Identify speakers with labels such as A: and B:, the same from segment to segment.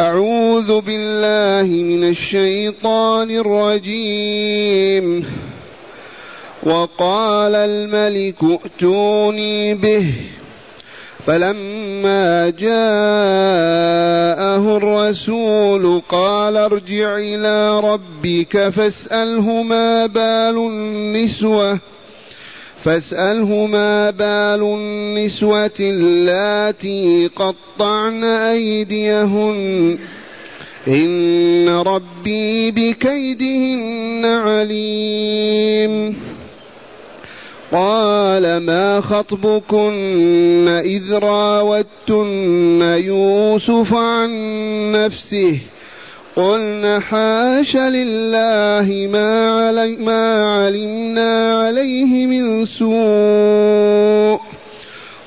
A: أعوذ بالله من الشيطان الرجيم. وقال الملك ائتوني به. فلما جاءه الرسول قال ارجع إلى ربك فاسأله ما بال النسوة. فاسأله ما بال النسوة اللاتي قطعن أيديهن. إن ربي بكيدهن عليم. قال ما خطبكن إذ راوتن يوسف عن نفسه؟ قلن حاش لله ما, علي ما علمنا عليه من سوء.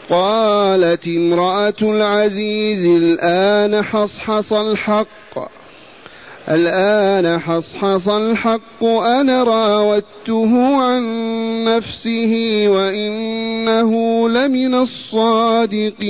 A: قالت امرأة العزيز الآن حصحص الحق. الآن حصحص الحق أنا راودته عن نفسه وإنه لمن الصادقين.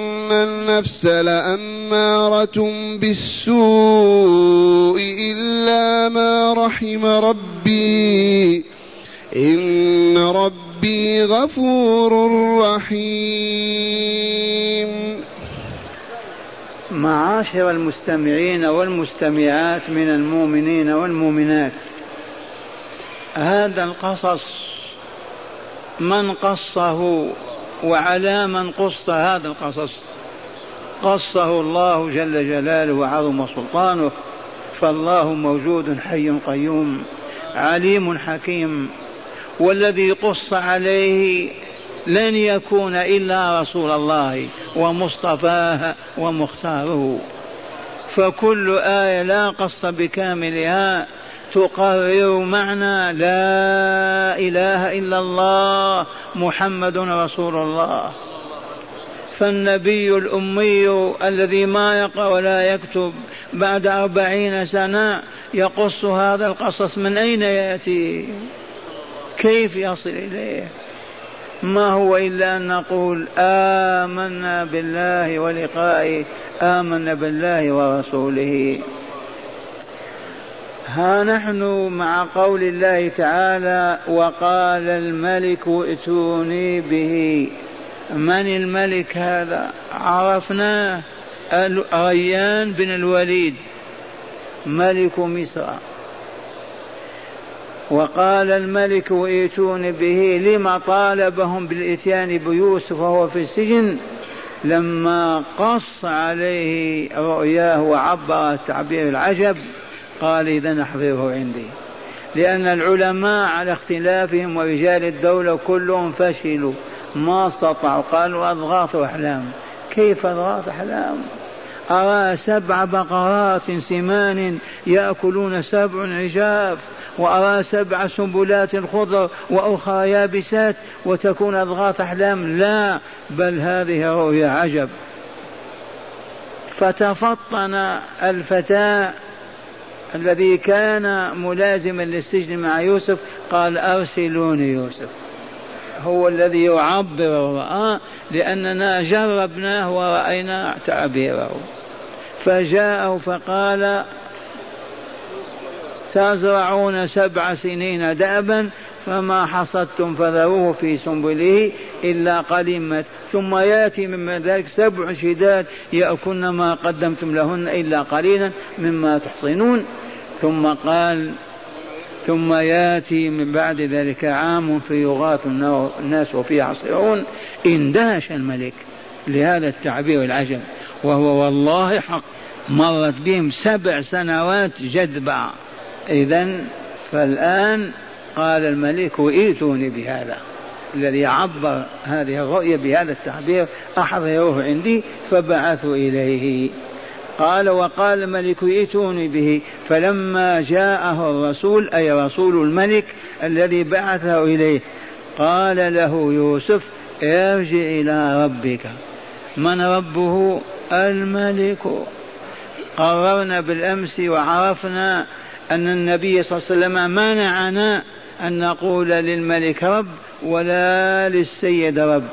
A: النفس لأمارة بالسوء إلا ما رحم ربي إن ربي غفور رحيم.
B: معاشر المستمعين والمستمعات من المؤمنين والمؤمنات هذا القصص من قصه وعلى من قص هذا القصص؟ قصه الله جل جلاله وعظم سلطانه فالله موجود حي قيوم عليم حكيم والذي قص عليه لن يكون إلا رسول الله ومصطفاه ومختاره. فكل آية لا قص بكاملها تقرر معنى لا إله إلا الله محمد رسول الله. فالنبي الأمي الذي ما يقرأ ولا يكتب بعد أربعين سنة يقص هذا القصص من أين يأتي؟ كيف يصل إليه؟ ما هو إلا أن نقول آمنا بالله ولقائه آمنا بالله ورسوله. ها نحن مع قول الله تعالى وقال الملك ائتوني به. من الملك هذا؟ عرفناه ريان بن الوليد ملك مصر. وقال الملك ائتوني به لما طالبهم بالإتيان بيوسف وهو في السجن لما قص عليه رؤياه وعبر تعبير العجب قال إذا أحضره عندي. لأن العلماء على اختلافهم ورجال الدولة كلهم فشلوا. ما استطاعوا. قالوا أضغاث أحلام. كيف أضغاث أحلام؟ أرى سبع بقرات سمان يأكلون سبع عجاف وأرى سبع سنبلات خضر وأخرى يابسات وتكون أضغاث أحلام. لا بل هذه رؤيا عجب. فتفطن الفتى الذي كان ملازما للسجن مع يوسف قال أرسلوني يوسف. هو الذي يعبر ورآه لأننا جربناه ورأينا تعبيره. فجاءه فقال تزرعون سبع سنين دأبا فما حصدتم فذروه في سنبله إلا قليمة ثم يأتي من ذلك سبع شداد يأكلن ما قدمتم لهن إلا قليلا مما تحصنون. ثم قال ثم ياتي من بعد ذلك عام فيغاث الناس وفيه يعصرون اندهش الملك لهذا التعبير العجب وهو والله حق. مرت بهم سبع سنوات جذبة إذا فالآن قال الملك ائتوني بهذا. الذي عبر هذه الرؤيا بهذا التعبير أحضروه عندي فبعثوا إليه. قال وقال الملك ائتوني به. فلما جاءه الرسول أي رسول الملك الذي بعثه إليه قال له يوسف ارجع إلى ربك. من ربه؟ الملك. قررنا بالأمس وعرفنا أن النبي صلى الله عليه وسلم منعنا أن نقول للملك رب ولا للسيد رب.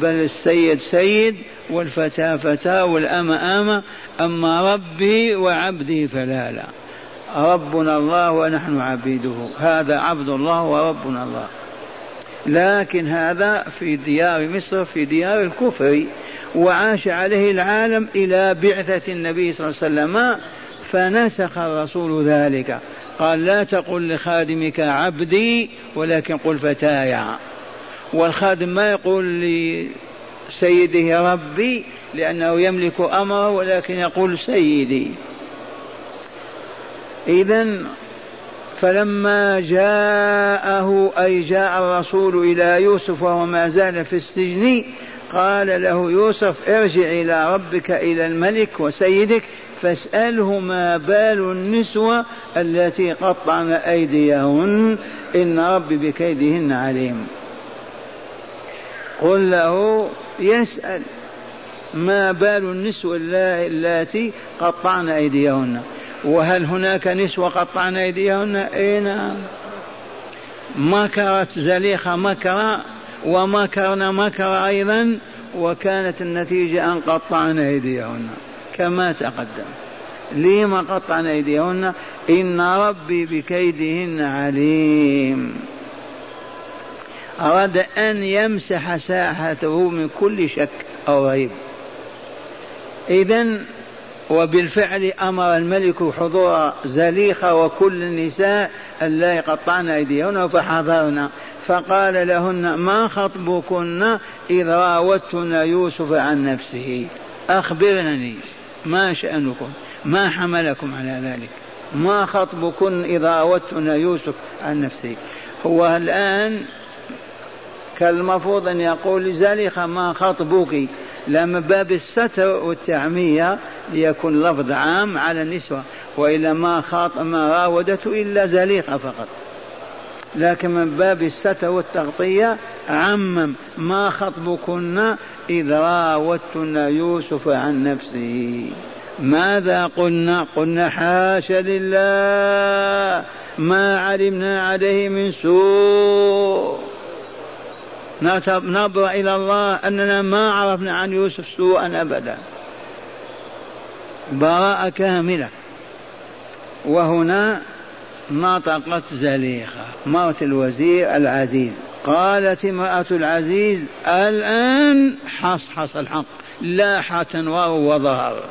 B: بل السيد سيد والفتى فتى والأمة أمة أما ربي وعبدي فلا لا ربنا الله ونحن عبيده. هذا عبد الله وربنا الله. لكن هذا في ديار مصر في ديار الكفر وعاش عليه العالم إلى بعثة النبي صلى الله عليه وسلم فنسخ الرسول ذلك. قال لا تقل لخادمك عبدي ولكن قل فتايا. والخادم ما يقول لسيده ربي لأنه يملك أمره ولكن يقول سيدي. إذا فلما جاءه أي جاء الرسول إلى يوسف وهو ما زال في السجن قال له يوسف ارجع إلى ربك إلى الملك وسيدك فاسأله ما بال النسوة التي قطعن أيديهن إن ربي بكيدهن عليم. قل له يسأل ما بال النسوة اللاتي قطعن أيديهن. وهل هناك نسوة قطعن أيديهن؟ أي نعم. مكرت زليخة مكرا ومكرنا مكر أيضا وكانت النتيجة أن قطعن أيديهن. كما تقدم. لما قطعن أيديهن؟ إن ربي بكيدهن عليم. أراد أن يمسح ساحته من كل شك أو ريب إذا وبالفعل أمر الملك حضور زليخة وكل النساء ألا يقطعن أيديهن فحضرنا فقال لهن ما خطبكن إذ راوتن يوسف عن نفسه؟ أخبرنني ما شأنكم؟ ما حملكم على ذلك؟ ما خطبكن إذا راوتن يوسف عن نفسه؟ هو الآن كالمفروض أن يقول لزليخة ما خطبك لما باب الستر والتعمية ليكون لفظ عام على النسوة وإلا ما خاط ما راودته إلا زليخة فقط. لكن من باب الستر والتغطية عمم ما خطبكن إذ راوتن يوسف عن نفسه. ماذا قلنا؟ قلنا حاشا لله ما علمنا عليه من سوء. نبرأ إلى الله أننا ما عرفنا عن يوسف سوءا أبدا. براءة كاملة. وهنا نطقت زليخة مرت الوزير العزيز. قالت امرأة العزيز الآن حصحص الحق لاح تنوار وظهر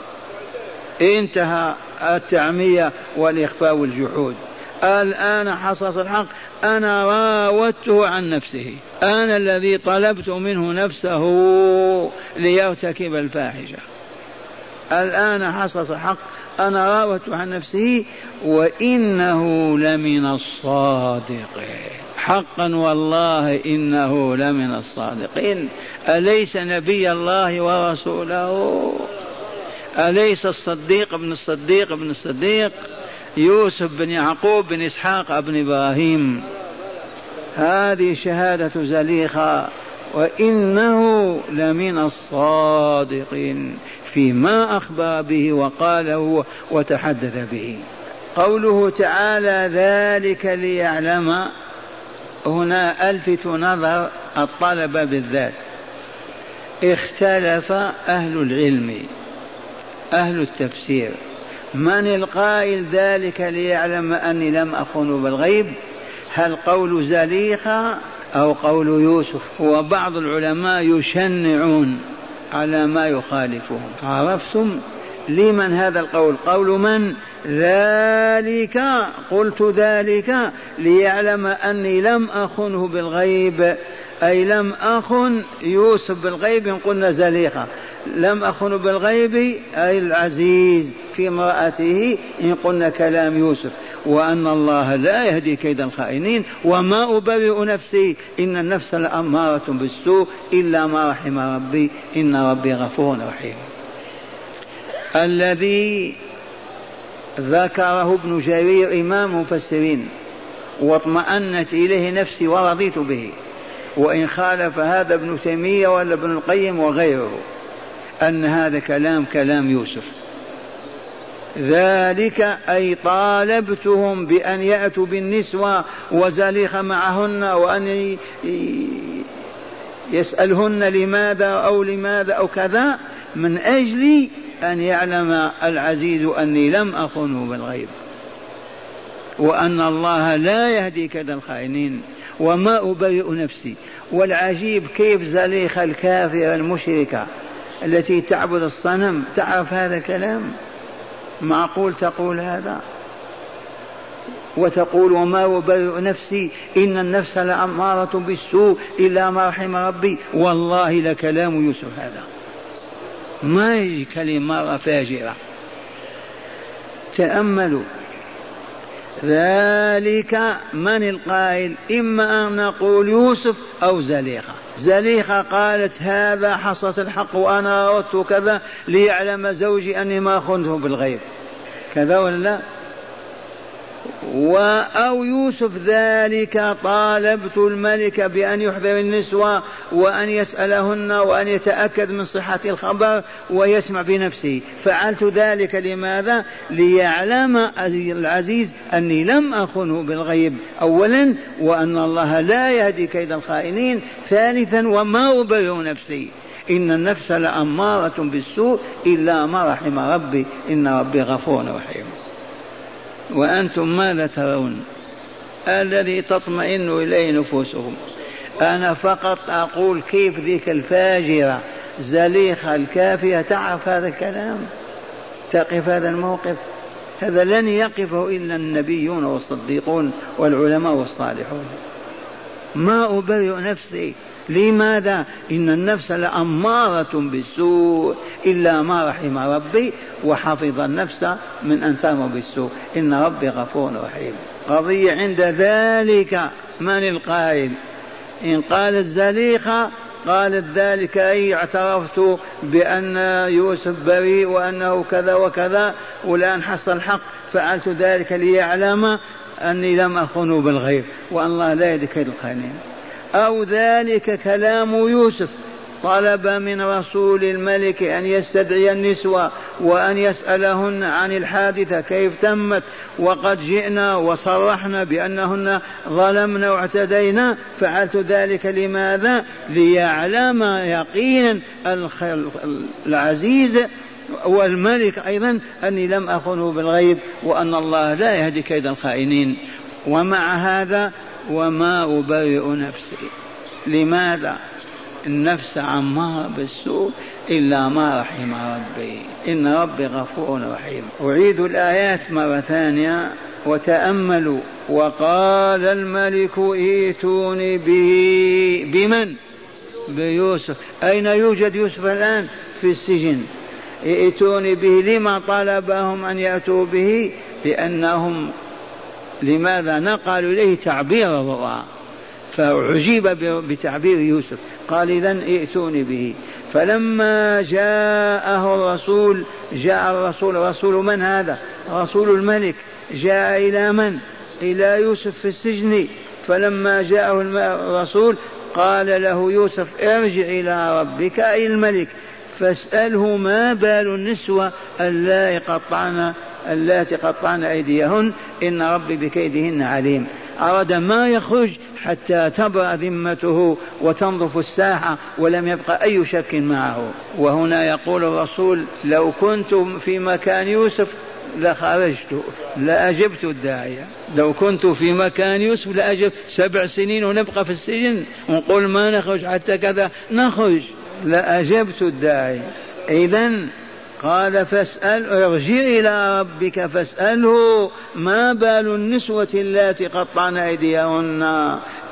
B: انتهى التعمية والإخفاء والجحود. الآن حصص الحق أنا راودته عن نفسه. أنا الذي طلبت منه نفسه ليرتكب الفاحشة. الآن حصص الحق أنا راودته عن نفسه وإنه لمن الصادقين. حقا والله إنه لمن الصادقين. أليس نبي الله ورسوله؟ أليس الصديق ابن الصديق ابن الصديق؟ يوسف بن يعقوب بن إسحاق بن إبراهيم. هذه شهادة زليخة وإنه لمن الصادقين فيما أخبر به وقاله وتحدث به. قوله تعالى ذلك ليعلم. هنا ألفت نظر الطلبة بالذات. اختلف أهل العلم أهل التفسير. من القائل ذلك ليعلم أني لم أخن بالغيب؟ هل قول زليخة أو قول يوسف؟ وبعض العلماء يشنعون على ما يخالفهم. عرفتم؟ لمن هذا القول؟ قول من؟ ذلك قلت ذلك ليعلم أني لم أخنه بالغيب. أي لم أخن يوسف بالغيب إن قلنا زليخة. لم أخن بالغيب أي العزيز في امرأته إن قلنا كلام يوسف. وأن الله لا يهدي كيد الخائنين. وما أبرئ نفسي. إن النفس لأمارة بالسوء إلا ما رحم ربي. إن ربي غفور رحيم. الذي ذكره ابن جرير إمام مفسرين. واطمأنت إليه نفسي ورضيت به. وإن خالف هذا ابن تيمية ولا ابن القيم وغيره أن هذا كلام كلام يوسف. ذلك أي طالبتهم بأن يأتوا بالنسوة وزليخ معهن وأن يسألهن لماذا أو لماذا أو كذا من أجل أن يعلم العزيز أني لم أخنه بالغيب. وأن الله لا يهدي كيد الخائنين. وما أبرئ نفسي. والعجيب كيف زليخة الكافرة المشركة التي تعبد الصنم. تعرف هذا الكلام؟ معقول تقول هذا؟ وتقول وما أبرئ نفسي إن النفس لأمارة بالسوء إلا ما رحم ربي. والله لكلام يوسف هذا. ما يجي كلمة فاجرة تأملوا. ذلك من القائل؟ إما أن نقول يوسف أو زليخة. زليخة قالت هذا حصلت الحق وأنا أردت كذا ليعلم زوجي أني ما خنته بالغيب. كذا ولا لا؟ أو يوسف ذلك طالبت الملك بأن يحضر النسوة وأن يسألهن وأن يتأكد من صحة الخبر ويسمع بنفسه. فعلت ذلك لماذا؟ ليعلم العزيز أني لم أخنه بالغيب. أولا وأن الله لا يهدي كيد الخائنين. ثالثا وما أبرئ نفسي. إن النفس لأمارة بالسوء إلا ما رحم ربي. إن ربي غفور رحيم. وأنتم ماذا ترون؟ الذي تطمئن إليه نفوسهم. أنا فقط أقول كيف ذيك الفاجرة زليخة الكافية تعرف هذا الكلام؟ تقف هذا الموقف؟ هذا لن يقفه إلا النبيون والصديقون والعلماء والصالحون. ما أبرئ نفسي لماذا؟ إن النفس لأمارة بالسوء إلا ما رحم ربي وحفظ النفس من أن تأمر بالسوء. إن ربي غفور رحيم. قضية عند ذلك. من القائل؟ إن قالت زليخة قالت ذلك أي اعترفت بأن يوسف بريء وأنه كذا وكذا والآن حصل الحق فعلت ذلك ليعلم أني لم أخنه بالغيب. وأن الله لا يدك الخائنين أو ذلك كلام يوسف. طلب من رسول الملك أن يستدعي النسوة وأن يسألهن عن الحادثة كيف تمت؟ وقد جئنا وصرحنا بأنهن ظلمن واعتدينا فعلت ذلك لماذا؟ ليعلم يقينا العزيز والملك أيضا أني لم أخنه بالغيب وأن الله لا يهدي كيد الخائنين. ومع هذا وما أبرئ نفسي. لماذا؟ النفس عمارة بالسوء إلا ما رحم ربي. إن ربي غفور رحيم. أعيد الآيات مرة ثانية. وتأملوا. وقال الملك ائتوني به. بمن؟ بيوسف. أين يوجد يوسف الآن؟ في السجن. ائتوني به. لما طلبهم أن يأتوا به؟ لأنهم لماذا نقلوا إليه تعبير الرؤى؟ فعجيب بتعبير يوسف. قال إذا ائتوني به. فلما جاءه الرسول جاء الرسول. رسول من هذا؟ رسول الملك. جاء إلى من؟ إلى يوسف في السجن. فلما جاءه الرسول قال له يوسف ارجع إلى ربك أي الملك. فاسأله ما بال النسوة اللائي قطعن اللاتي قطعن أيديهن. إن ربي بكيدهن عليم. أراد ما يخرج حتى تبرأ ذمته وتنظف الساحة ولم يبقى أي شك معه. وهنا يقول الرسول لو كنت في مكان يوسف لخرجت لأجبت الداعية لو كنت في مكان يوسف لأجب سبع سنين ونبقى في السجن. ونقول ما نخرج حتى كذا. نخرج. لأجبت الداعي. إذا قال فاسأل ارجع إلى ربك فاسأله ما بال النسوة اللاتي قطعن أيديهن؟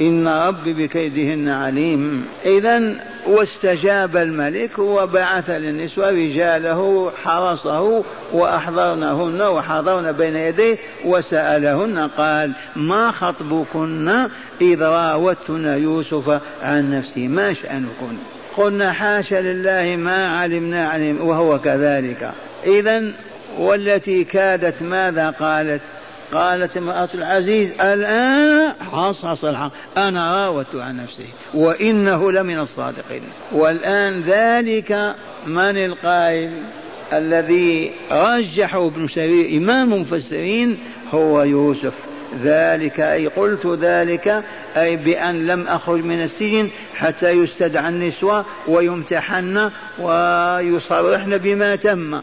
B: إن ربي بكيدهن عليم. إذا واستجاب الملك وبعث للنسوة رجاله حرسه وأحضرنهن وحضرن بين يديه وسألهن قال ما خطبكن إذ راوتن يوسف عن نفسه ما شأنكن؟ قلنا حاشا لله ما علمنا علم وهو كذلك. إذا والتي كادت ماذا قالت؟ قالت امرأة العزيز الآن حصحص الحق. أنا راودت عن نفسه وإنه لمن الصادقين. والآن ذلك من القائل؟ الذي رجحه ابن سبيل إمام المفسرين هو يوسف. ذلك أي قلت ذلك أي بأن لم أخرج من السجن حتى يستدعى النسوة ويمتحن ويصرحن بما تم.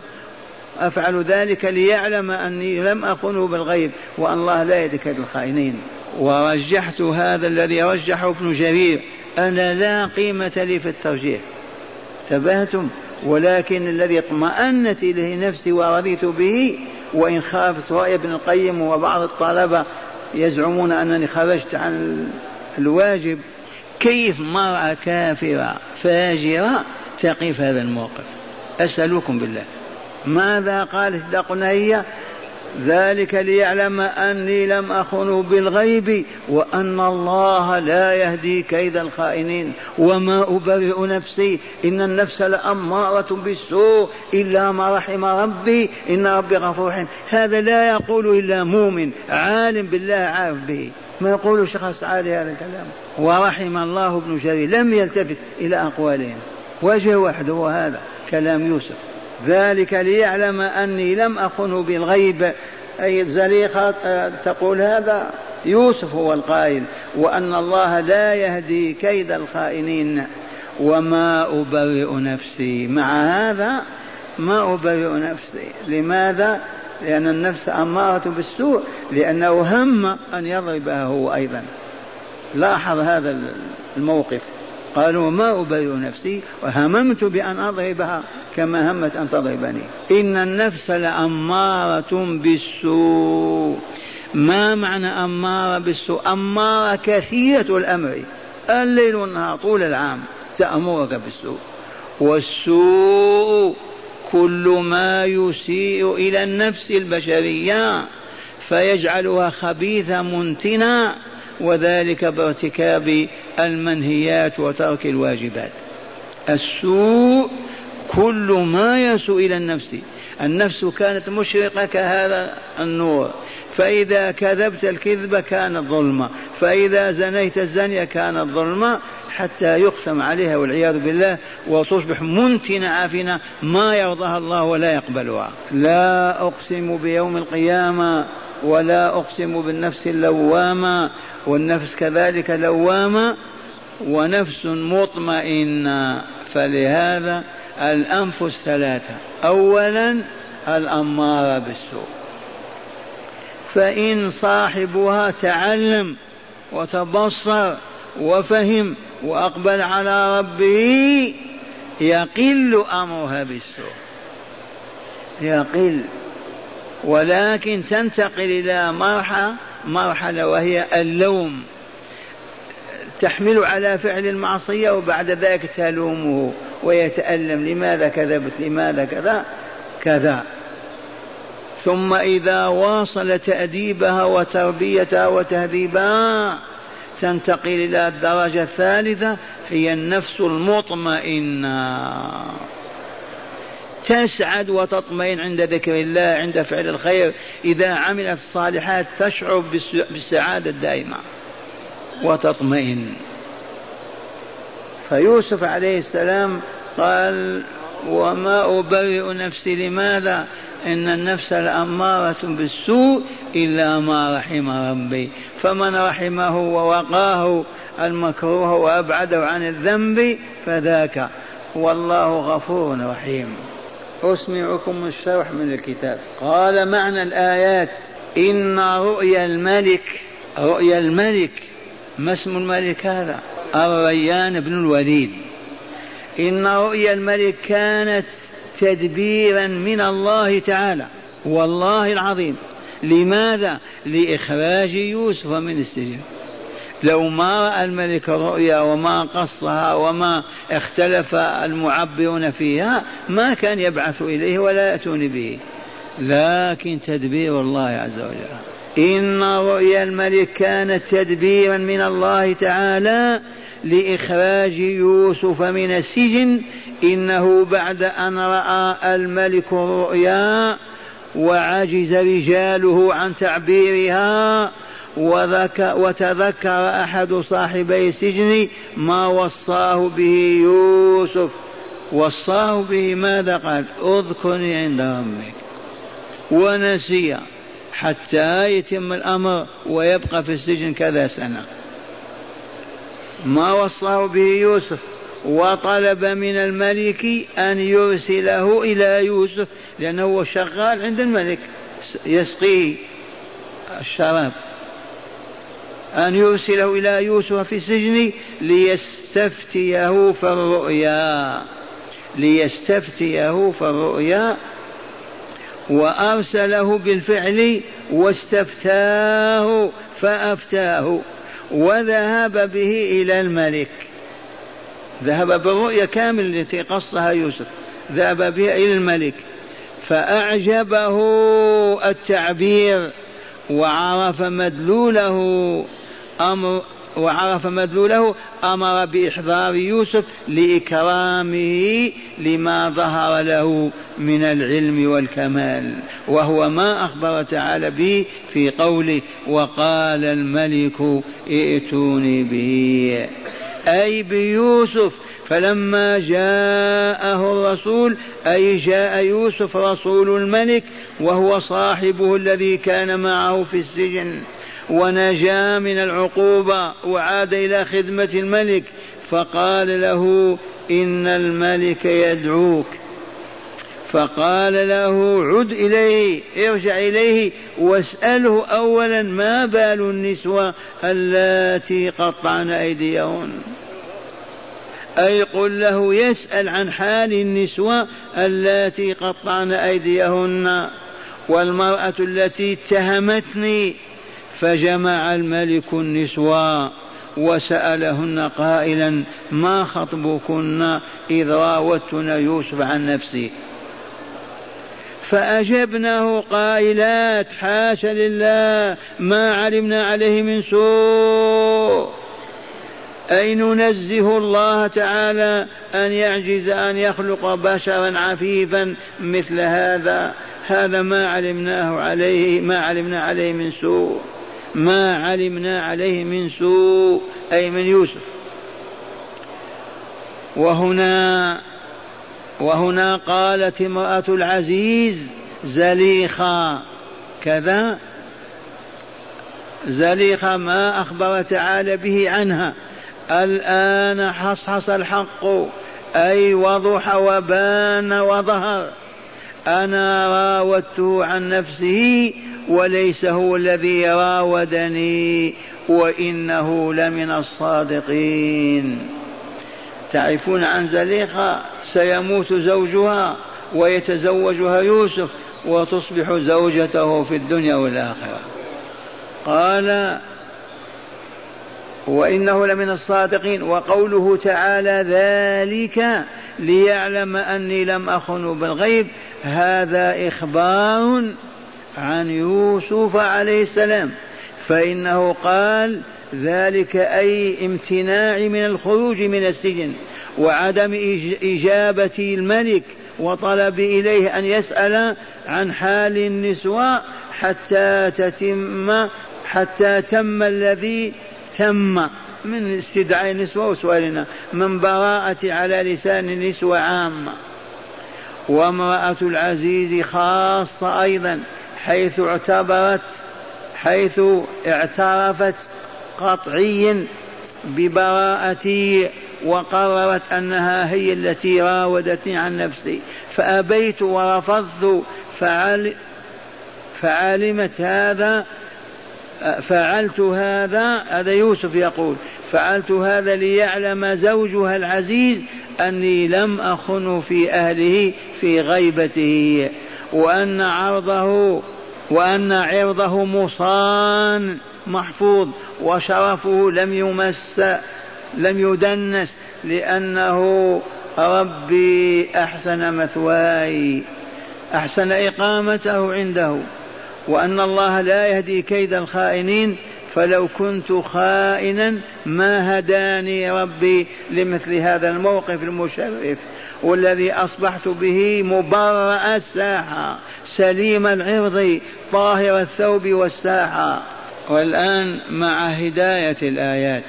B: أفعل ذلك ليعلم أني لم أخنه بالغيب وأن الله لا يدك الخائنين. ورجحت هذا الذي رجحه ابن جرير أنا لا قيمة لي في الترجيح. تبهتم ولكن الذي اطمأنت إليه نفسي ورضيت به وإن خافت رأي ابن القيم وبعض الطلبة يزعمون أنني خرجت عن الواجب كيف مرأة كافرة فاجرة تقف هذا الموقف؟ أسألكم بالله. ماذا قالت هي ذلك ليعلم أني لم أخنه بالغيب وأن الله لا يهدي كيد الخائنين. وما أبرئ نفسي إن النفس لأمارة بالسوء إلا ما رحم ربي إن ربي غفور رحيم. هذا لا يقول إلا مؤمن عالم بالله عارف به. ما يقول شخص عالي هذا الكلام؟ ورحم الله ابن جرير. لم يلتفت إلى أقوالهم. وجه واحد هو هذا كلام يوسف. ذلك ليعلم أني لم أخنه بالغيب. أي الزليخة آه، تقول هذا يوسف هو القائل وأن الله لا يهدي كيد الخائنين. وما أبرئ نفسي مع هذا ما أبرئ نفسي. لماذا؟ لأن النفس أمارة بالسوء لأنه هم أن يضربها هو أيضا. لاحظ هذا الموقف. قالوا ما أبرئ نفسي وهممت بأن أضربها كما همت أن تضربني. إن النفس لأمارة بالسوء. ما معنى أمارة بالسوء؟ أمارة كثيرة الأمر. الليل والنهار طول العام تأمرك بالسوء. والسوء كل ما يسيء إلى النفس البشرية فيجعلها خبيثة منتنة وذلك بارتكاب المنهيات وترك الواجبات. السوء كل ما يسوء إلى النفس. النفس كانت مشرقة كهذا النور. فإذا كذبت الكذب كانت ظلمة فإذا زنيت الزنية كانت ظلمة حتى يختم عليها والعياذ بالله وتصبح منتنة عافنة ما يرضاها الله ولا يقبلها. لا أقسم بيوم القيامة ولا أقسم بالنفس اللوامة والنفس كذلك لوامة ونفس مطمئنة. فلهذا الأنفس ثلاثة. أولا الأمارة بالسوء. فإن صاحبها تعلم وتبصر وفهم وأقبل على ربه يقل أمرها بالسوء. يقل. ولكن تنتقل إلى مرحلة مرحلة وهي اللوم. تحمل على فعل المعصية وبعد ذلك تلومه ويتألم لماذا كذبت؟ لماذا كذا؟ كذا. ثم إذا واصل تأديبها وتربيتها وتهذيبها تنتقل إلى الدرجة الثالثة هي النفس المطمئنة. تسعد وتطمئن عند ذكر الله عند فعل الخير. إذا عملت الصالحات تشعر بالسعادة الدائمة وتطمئن. فيوسف عليه السلام قال وما أبرئ نفسي لماذا؟ إن النفس لأمارة بالسوء إلا ما رحم ربي. فمن رحمه ووقاه المكروه وأبعده عن الذنب فذاك. والله غفور رحيم. أسمعكم الشرح من الكتاب. قال معنى الآيات. إن رؤيا الملك رؤيا الملك. ما اسم الملك هذا؟ الريان بن الوليد. إن رؤيا الملك كانت تدبيرا من الله تعالى والله العظيم. لماذا؟ لإخراج يوسف من السجن. لو ما رأى الملك الرؤيا وما قصها وما اختلف المعبرون فيها ما كان يبعث إليه ولا يأتون به. لكن تدبير الله عز وجل. إن رؤيا الملك كانت تدبيرا من الله تعالى لإخراج يوسف من السجن إنه بعد أن رأى الملك الرؤيا وعجز رجاله عن تعبيرها وتذكر أحد صاحبي السجن ما وصاه به يوسف. وصاه به ماذا قال؟ أذكرني عند ربك ونسي حتى يتم الأمر ويبقى في السجن كذا سنة. ما وصاه به يوسف وطلب من الملك أن يرسله إلى يوسف لأنه شغال عند الملك يسقيه الشراب. أن يرسله إلى يوسف في السجن ليستفتيه في الرؤيا ليستفتيه في الرؤيا وأرسله بالفعل واستفتاه فأفتاه. وذهب به إلى الملك. ذهب بالرؤيا كامل التي قصها يوسف. ذهب بها إلى الملك. فأعجبه التعبير وعرف مدلوله أمر وعرف مدلوله أمر بإحضار يوسف لإكرامه لما ظهر له من العلم والكمال وهو ما أخبر تعالى به في قوله وقال الملك ائتوني به أي بيوسف فلما جاءه الرسول أي جاء يوسف رسول الملك وهو صاحبه الذي كان معه في السجن ونجا من العقوبة وعاد إلى خدمة الملك فقال له إن الملك يدعوك. فقال له عد إليه ارجع إليه واسأله أولا ما بال النسوة اللاتي قطعن أيديهن؟ أي قل له يسأل عن حال النسوة اللاتي قطعن أيديهن. والمرأة التي اتهمتني فجمع الملك النسوة وسألهن قائلا ما خطبكن إذ راوتن يوسف عن نفسه فأجبناه قائلات حاشا لله ما علمنا عليه من سوء. أي ننزه الله تعالى أن يعجز أن يخلق بشرا عفيفا مثل هذا هذا ما علمناه عليه ما علمنا عليه من سوء. ما علمنا عليه من سوء أي من يوسف. وهنا وهنا قالت امرأة العزيز زليخا كذا. زليخا ما أخبر تعالى به عنها. الآن حصحص الحق. أي وضح وبان وظهر. أنا راودته عن نفسه وليس هو الذي راودني وإنه لمن الصادقين. تعرفون عن زليخة سيموت زوجها ويتزوجها يوسف وتصبح زوجته في الدنيا والآخرة. قال وإنه لمن الصادقين وقوله تعالى ذلك ليعلم أني لم أخن بالغيب هذا إخبار عن يوسف عليه السلام فإنه قال ذلك أي امتناع من الخروج من السجن وعدم إجابة الملك وطلب إليه أن يسأل عن حال النسوة حتى تتم حتى تم الذي تم من استدعاء النسوة وسؤالنا من براءة على لسان النسوة عامة. وامرأة العزيز خاصة أيضا حيث اعتبرت حيث اعترفت قطعيا ببراءتي وقررت أنها هي التي راودتني عن نفسي. فأبيت ورفضت فعل فعلمت هذا فعلت هذا هذا يوسف يقول فعلت هذا ليعلم زوجها العزيز أني لم أخن في أهله في غيبته وأن عرضه وأن عرضه مصان محفوظ وشرفه لم يمس لم يدنس لأنه ربي أحسن مثواي أحسن إقامته عنده. وأن الله لا يهدي كيد الخائنين فلو كنت خائنا ما هداني ربي لمثل هذا الموقف المشرف. والذي أصبحت به مبرأ الساحة سليم العرض طاهر الثوب والساحة. والآن مع هداية الآيات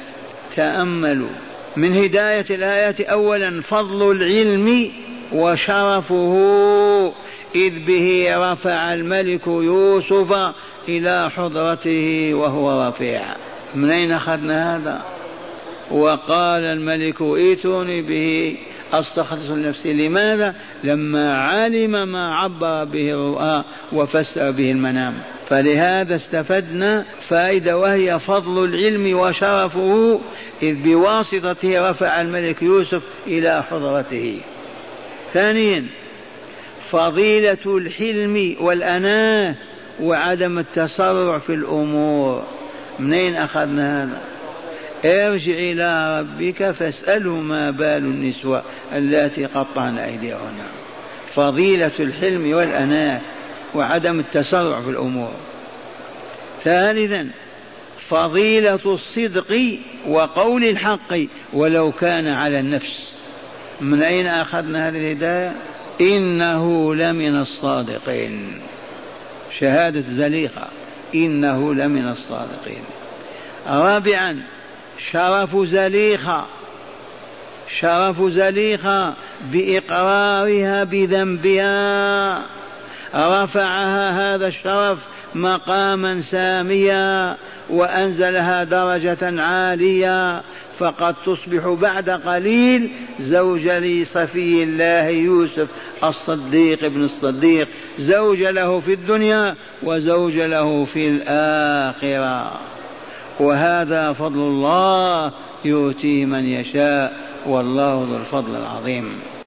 B: تأملوا. من هداية الآيات أولا فضل العلم وشرفه. إذ به رفع الملك يوسف إلى حضرته وهو رفيع. من أين أخذنا هذا؟ وقال الملك ائتوني به استخلص لنفسي. لماذا؟ لما علم ما عبر به الرؤى وفسر به المنام. فلهذا استفدنا فائدة وهي فضل العلم وشرفه إذ بواسطته رفع الملك يوسف إلى حضرته. ثانيا فضيلة الحلم والأناة وعدم التسرع في الأمور. منين أخذنا هذا؟ ارجع إلى ربك فاسأله ما بال النسوة اللاتي قطعن أيديهن. فضيلة الحلم والأناة وعدم التسرع في الأمور. ثالثا فضيلة الصدق وقول الحق ولو كان على النفس. من أين أخذنا هذه الهداية؟ إنه لمن الصادقين. شهادة زليخة إنه لمن الصادقين. رابعا شرف زليخة شرف زليخة بإقرارها بذنبها. رفعها هذا الشرف مقاما ساميا وأنزلها درجة عالية. فقد تصبح بعد قليل زوج لصفي الله يوسف الصديق ابن الصديق. زوج له في الدنيا وزوج له في الآخرة. وهذا فضل الله يؤتيه من يشاء والله ذو الفضل العظيم.